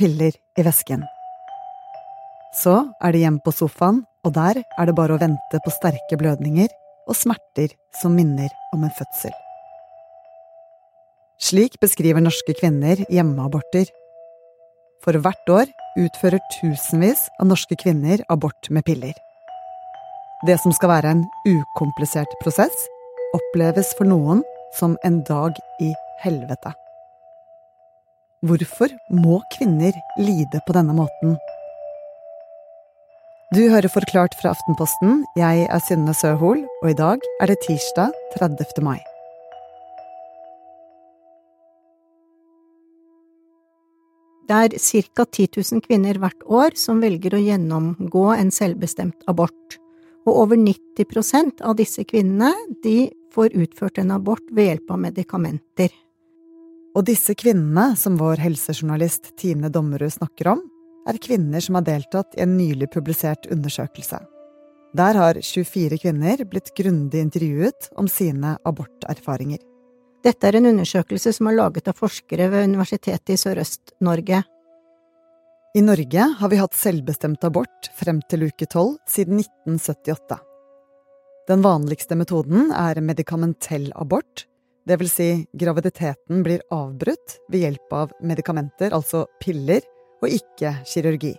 piller i vesken. Så er det hjem på sofaen, og der er det bare å vente på sterke blødninger og smerter som minner om en fødsel. Slik beskriver norske kvinner hjemmeaborter. For hvert år utfører tusenvis av norske kvinner abort med piller. Det som skal være en ukomplisert prosess, oppleves for noen som en dag i helvete. Hvorfor må kvinner lide på denne måten? Du hører Forklart fra Aftenposten. Jeg er Synne Søhol, og i dag er det tirsdag 30. mai. Det er ca. 10 000 kvinner hvert år som velger å gjennomgå en selvbestemt abort, og over 90% av disse kvinnene de får utført en abort ved hjelp av medikamenter. Og disse kvinnene, som vår helsejournalist Tine Dommerud snakker om, er kvinner som har deltatt i en nylig publisert undersøkelse. Der har 24 kvinner blitt grundig intervjuet om sine aborterfaringer. Dette er en undersøkelse som er laget av forskere ved Universitetet i Sørøst-Norge. I Norge har vi hatt selvbestemt abort frem til uke 12 siden 1978. Den vanligste metoden er medikamentell abort, det vil si graviditeten blir avbrutt ved hjelp av medikamenter, altså piller, og ikke kirurgi.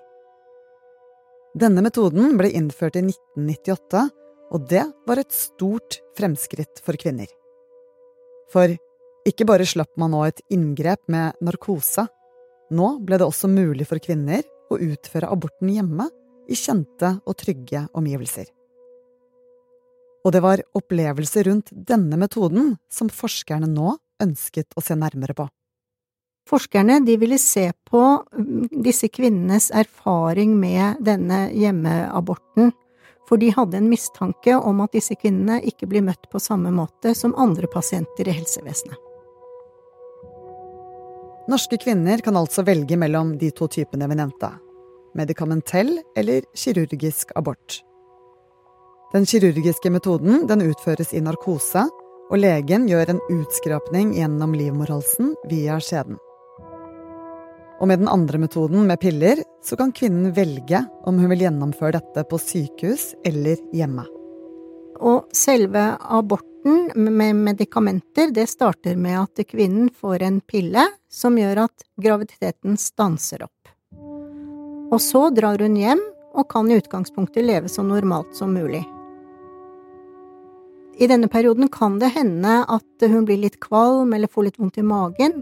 Denne metoden ble innført i 1998, og det var et stort fremskritt for kvinner. For ikke bare slapp man nå et inngrep med narkose, nå ble det også mulig for kvinner å utføre aborten hjemme i kjente og trygge omgivelser. Og det var opplevelser rundt denne metoden som forskerne nå ønsket å se nærmere på. Forskerne de ville se på mm, disse kvinnenes erfaring med denne hjemmeaborten, for de hadde en mistanke om at disse kvinnene ikke blir møtt på samme måte som andre pasienter i helsevesenet. Norske kvinner kan altså velge mellom de to typene vi nevnte – medikamentell eller kirurgisk abort. Den kirurgiske metoden den utføres i narkose, og legen gjør en utskrapning gjennom livmorhalsen via skjeden. Og med den andre metoden, med piller, så kan kvinnen velge om hun vil gjennomføre dette på sykehus eller hjemme. Og selve aborten med medikamenter, det starter med at kvinnen får en pille som gjør at graviditeten stanser opp. Og så drar hun hjem og kan i utgangspunktet leve så normalt som mulig. I denne perioden kan det hende at hun blir litt kvalm eller får litt vondt i magen.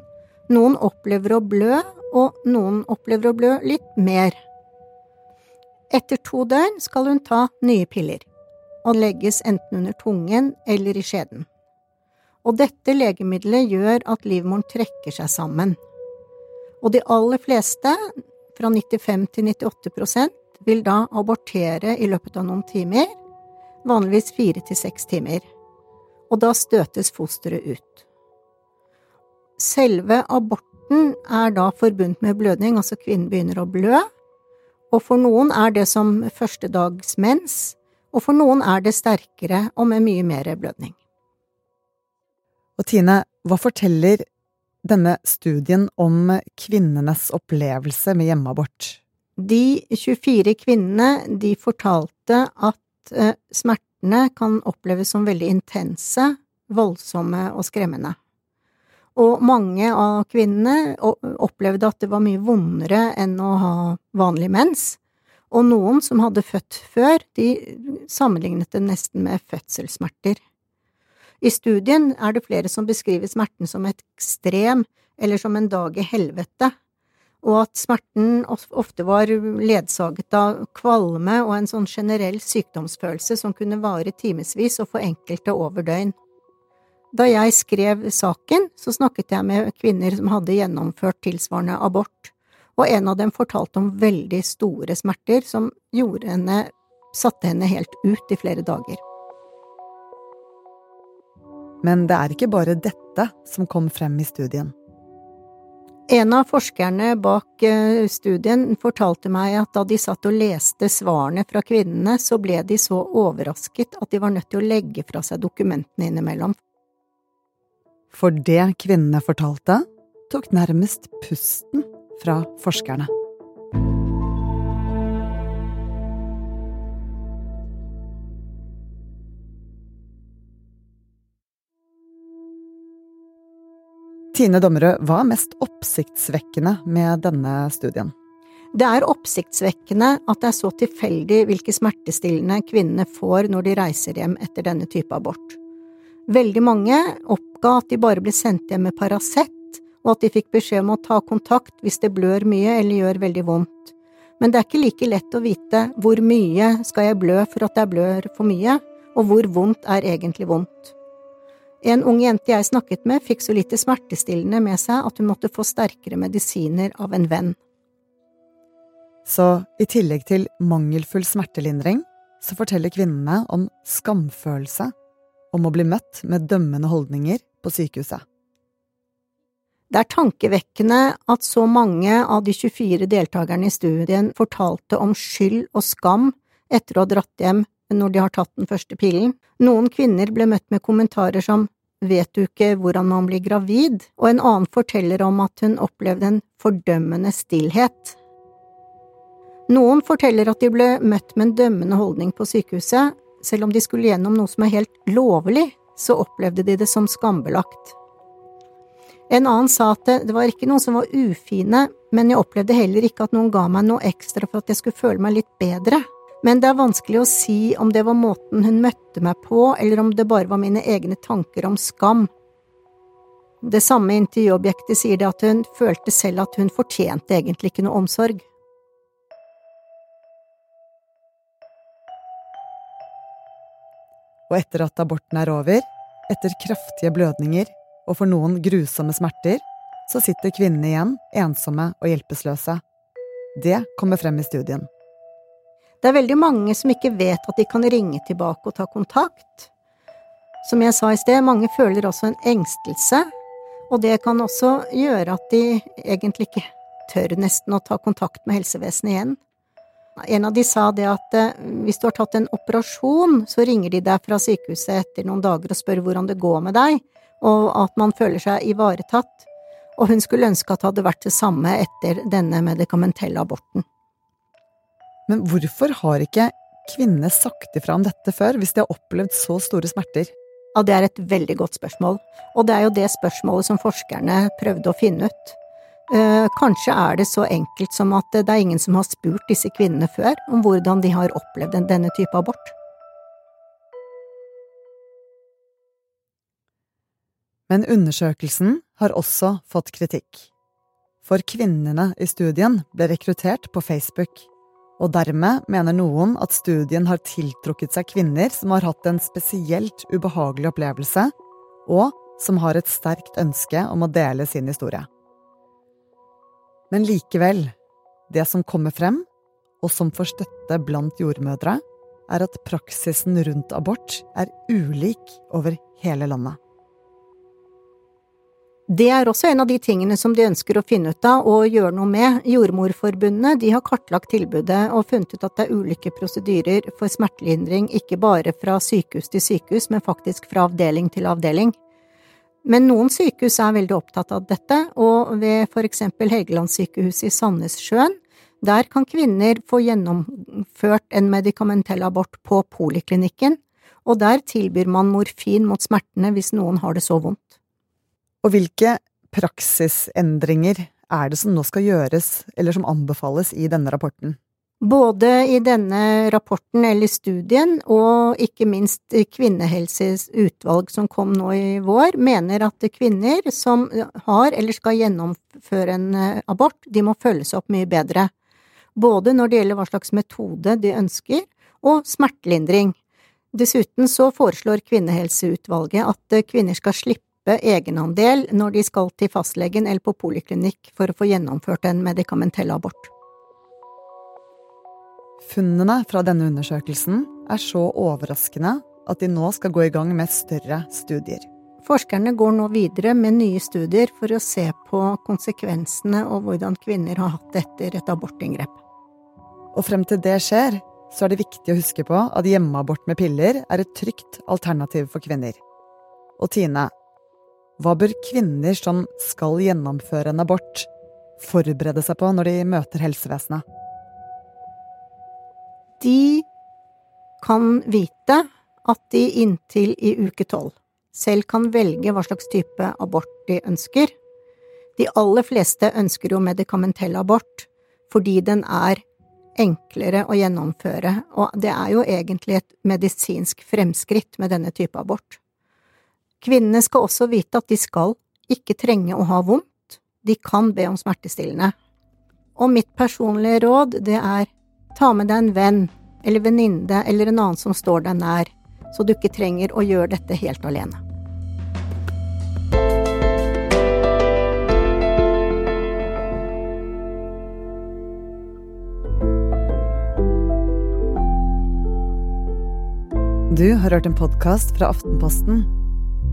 Noen opplever å blø, og noen opplever å blø litt mer. Etter to døgn skal hun ta nye piller, og legges enten under tungen eller i skjeden. Og dette legemiddelet gjør at livmoren trekker seg sammen. Og de aller fleste, fra 95 til 98% vil da abortere i løpet av noen timer, vanligvis fire til seks timer. Og da støtes fosteret ut. Selve aborten er da forbundet med blødning, altså kvinnen begynner å blø, og for noen er det som første dags mens, og for noen er det sterkere og med mye mer blødning. Og Tine, hva forteller denne studien om kvinnenes opplevelse med hjemmeabort? De 24 kvinnene de fortalte at eh, smertene kan oppleves som veldig intense, voldsomme og skremmende. Og mange av kvinnene opplevde at det var mye vondere enn å ha vanlig mens. Og noen som hadde født før, de sammenlignet det nesten med fødselssmerter. I studien er det flere som beskriver smerten som et ekstrem eller som en dag i helvete, og at smerten ofte var ledsaget av kvalme og en sånn generell sykdomsfølelse som kunne vare timevis og for enkelte over døgn. Da jeg skrev saken, så snakket jeg med kvinner som hadde gjennomført tilsvarende abort, og en av dem fortalte om veldig store smerter som gjorde henne satte henne helt ut i flere dager. Men det er ikke bare dette som kom frem i studien. En av forskerne bak eh, studien fortalte meg at da de satt og leste svarene fra kvinnene, så ble de så overrasket at de var nødt til å legge fra seg dokumentene innimellom, for det kvinnene fortalte, tok nærmest pusten fra forskerne. Tine Dommerød, hva er mest oppsiktsvekkende med denne studien? Det er oppsiktsvekkende at det er så tilfeldig hvilke smertestillende kvinnene får når de reiser hjem etter denne type abort. Veldig mange oppga at de bare ble sendt hjem med Paracet, og at de fikk beskjed om å ta kontakt hvis det blør mye eller gjør veldig vondt. Men det er ikke like lett å vite hvor mye skal jeg blø for at jeg blør for mye, og hvor vondt er egentlig vondt. En ung jente jeg snakket med, fikk så lite smertestillende med seg at hun måtte få sterkere medisiner av en venn. Så i tillegg til mangelfull smertelindring, så forteller kvinnene om skamfølelse, om å bli møtt med dømmende holdninger på sykehuset. Det er tankevekkende at så mange av de 24 deltakerne i studien fortalte om skyld og skam etter å ha dratt hjem når de har tatt den første pillen. Noen kvinner ble møtt med kommentarer som vet du ikke hvordan man blir gravid, og en annen forteller om at hun opplevde en fordømmende stillhet. Noen forteller at de ble møtt med en dømmende holdning på sykehuset, selv om de skulle gjennom noe som er helt lovlig, så opplevde de det som skambelagt. En annen sa at det var ikke noen som var ufine, men jeg opplevde heller ikke at noen ga meg noe ekstra for at jeg skulle føle meg litt bedre men det er vanskelig å si om det var måten hun møtte meg på, eller om det bare var mine egne tanker om skam. Det samme intervjuobjektet sier det at hun følte selv at hun fortjente egentlig ikke noe omsorg. Og etter at aborten er over, etter kraftige blødninger og for noen grusomme smerter, så sitter kvinnene igjen ensomme og hjelpeløse. Det kommer frem i studien. Det er veldig mange som ikke vet at de kan ringe tilbake og ta kontakt. Som jeg sa i sted, mange føler også en engstelse, og det kan også gjøre at de egentlig ikke tør nesten å ta kontakt med helsevesenet igjen. En av de sa det at eh, hvis du har tatt en operasjon, så ringer de deg fra sykehuset etter noen dager og spør hvordan det går med deg, og at man føler seg ivaretatt, og hun skulle ønske at det hadde vært det samme etter denne medikamentelle aborten. Men hvorfor har ikke kvinnene sagt ifra om dette før, hvis de har opplevd så store smerter? Ja, Det er et veldig godt spørsmål, og det er jo det spørsmålet som forskerne prøvde å finne ut. Eh, kanskje er det så enkelt som at det er ingen som har spurt disse kvinnene før om hvordan de har opplevd denne type abort. Men undersøkelsen har også fått kritikk. For kvinnene i studien ble rekruttert på Facebook og dermed mener noen at studien har tiltrukket seg kvinner som har hatt en spesielt ubehagelig opplevelse, og som har et sterkt ønske om å dele sin historie. Men likevel, det som kommer frem, og som får støtte blant jordmødre, er at praksisen rundt abort er ulik over hele landet. Det er også en av de tingene som de ønsker å finne ut av og gjøre noe med. Jordmorforbundet de har kartlagt tilbudet og funnet ut at det er ulike prosedyrer for smertelindring, ikke bare fra sykehus til sykehus, men faktisk fra avdeling til avdeling. Men noen sykehus er veldig opptatt av dette, og ved for eksempel Helgelandssykehuset i Sandnessjøen, der kan kvinner få gjennomført en medikamentell abort på poliklinikken, og der tilbyr man morfin mot smertene hvis noen har det så vondt. Og hvilke praksisendringer er det som nå skal gjøres, eller som anbefales i denne rapporten? Både i denne rapporten eller studien, og ikke minst Kvinnehelses utvalg som kom nå i vår, mener at kvinner som har eller skal gjennomføre en eh, abort, de må følges opp mye bedre. Både når det gjelder hva slags metode de ønsker, og smertelindring. Dessuten så foreslår Kvinnehelseutvalget at kvinner skal slippe slippe egenandel når de skal til fastlegen eller på poliklinikk for å få gjennomført en medikamentell abort. Funnene fra denne undersøkelsen er så overraskende at de nå skal gå i gang med større studier. Forskerne går nå videre med nye studier for å se på konsekvensene og hvordan kvinner har hatt det etter et abortinngrep. Og frem til det skjer, så er det viktig å huske på at hjemmeabort med piller er et trygt alternativ for kvinner. Og Tine, hva bør kvinner som skal gjennomføre en abort, forberede seg på når de møter helsevesenet? De kan vite at de inntil i uke tolv selv kan velge hva slags type abort de ønsker. De aller fleste ønsker jo medikamentell abort fordi den er enklere å gjennomføre, og det er jo egentlig et medisinsk fremskritt med denne type abort. Kvinnene skal også vite at de skal ikke trenge å ha vondt, de kan be om smertestillende. Og mitt personlige råd, det er ta med deg en venn eller venninne eller en annen som står deg nær, så du ikke trenger å gjøre dette helt alene. Du har hørt en podkast fra Aftenposten.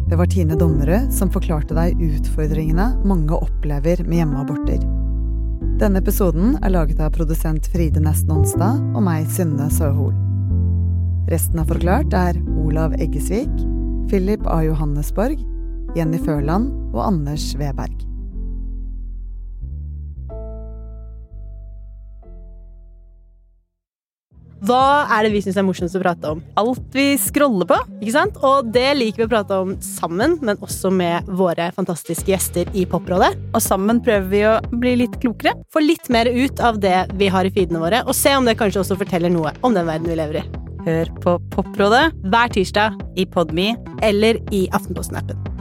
Det var Tine Donnerød som forklarte deg utfordringene mange opplever med hjemmeaborter. Denne episoden er laget av produsent Fride Nesten Onsdag og meg, Synne Søhol. Resten av Forklart er Olav Eggesvik, Philip A. Johannesborg, Jenny Førland og Anders Weberg. Hva er det vi syns er morsomst å prate om? Alt vi scroller på. ikke sant? Og det liker vi å prate om sammen, men også med våre fantastiske gjester i Poprådet. Og sammen prøver vi å bli litt klokere. Få litt mer ut av det vi har i feedene våre, og se om det kanskje også forteller noe om den verden vi lever i. Hør på Poprådet Hver tirsdag i Podme eller i Aftenposten-appen.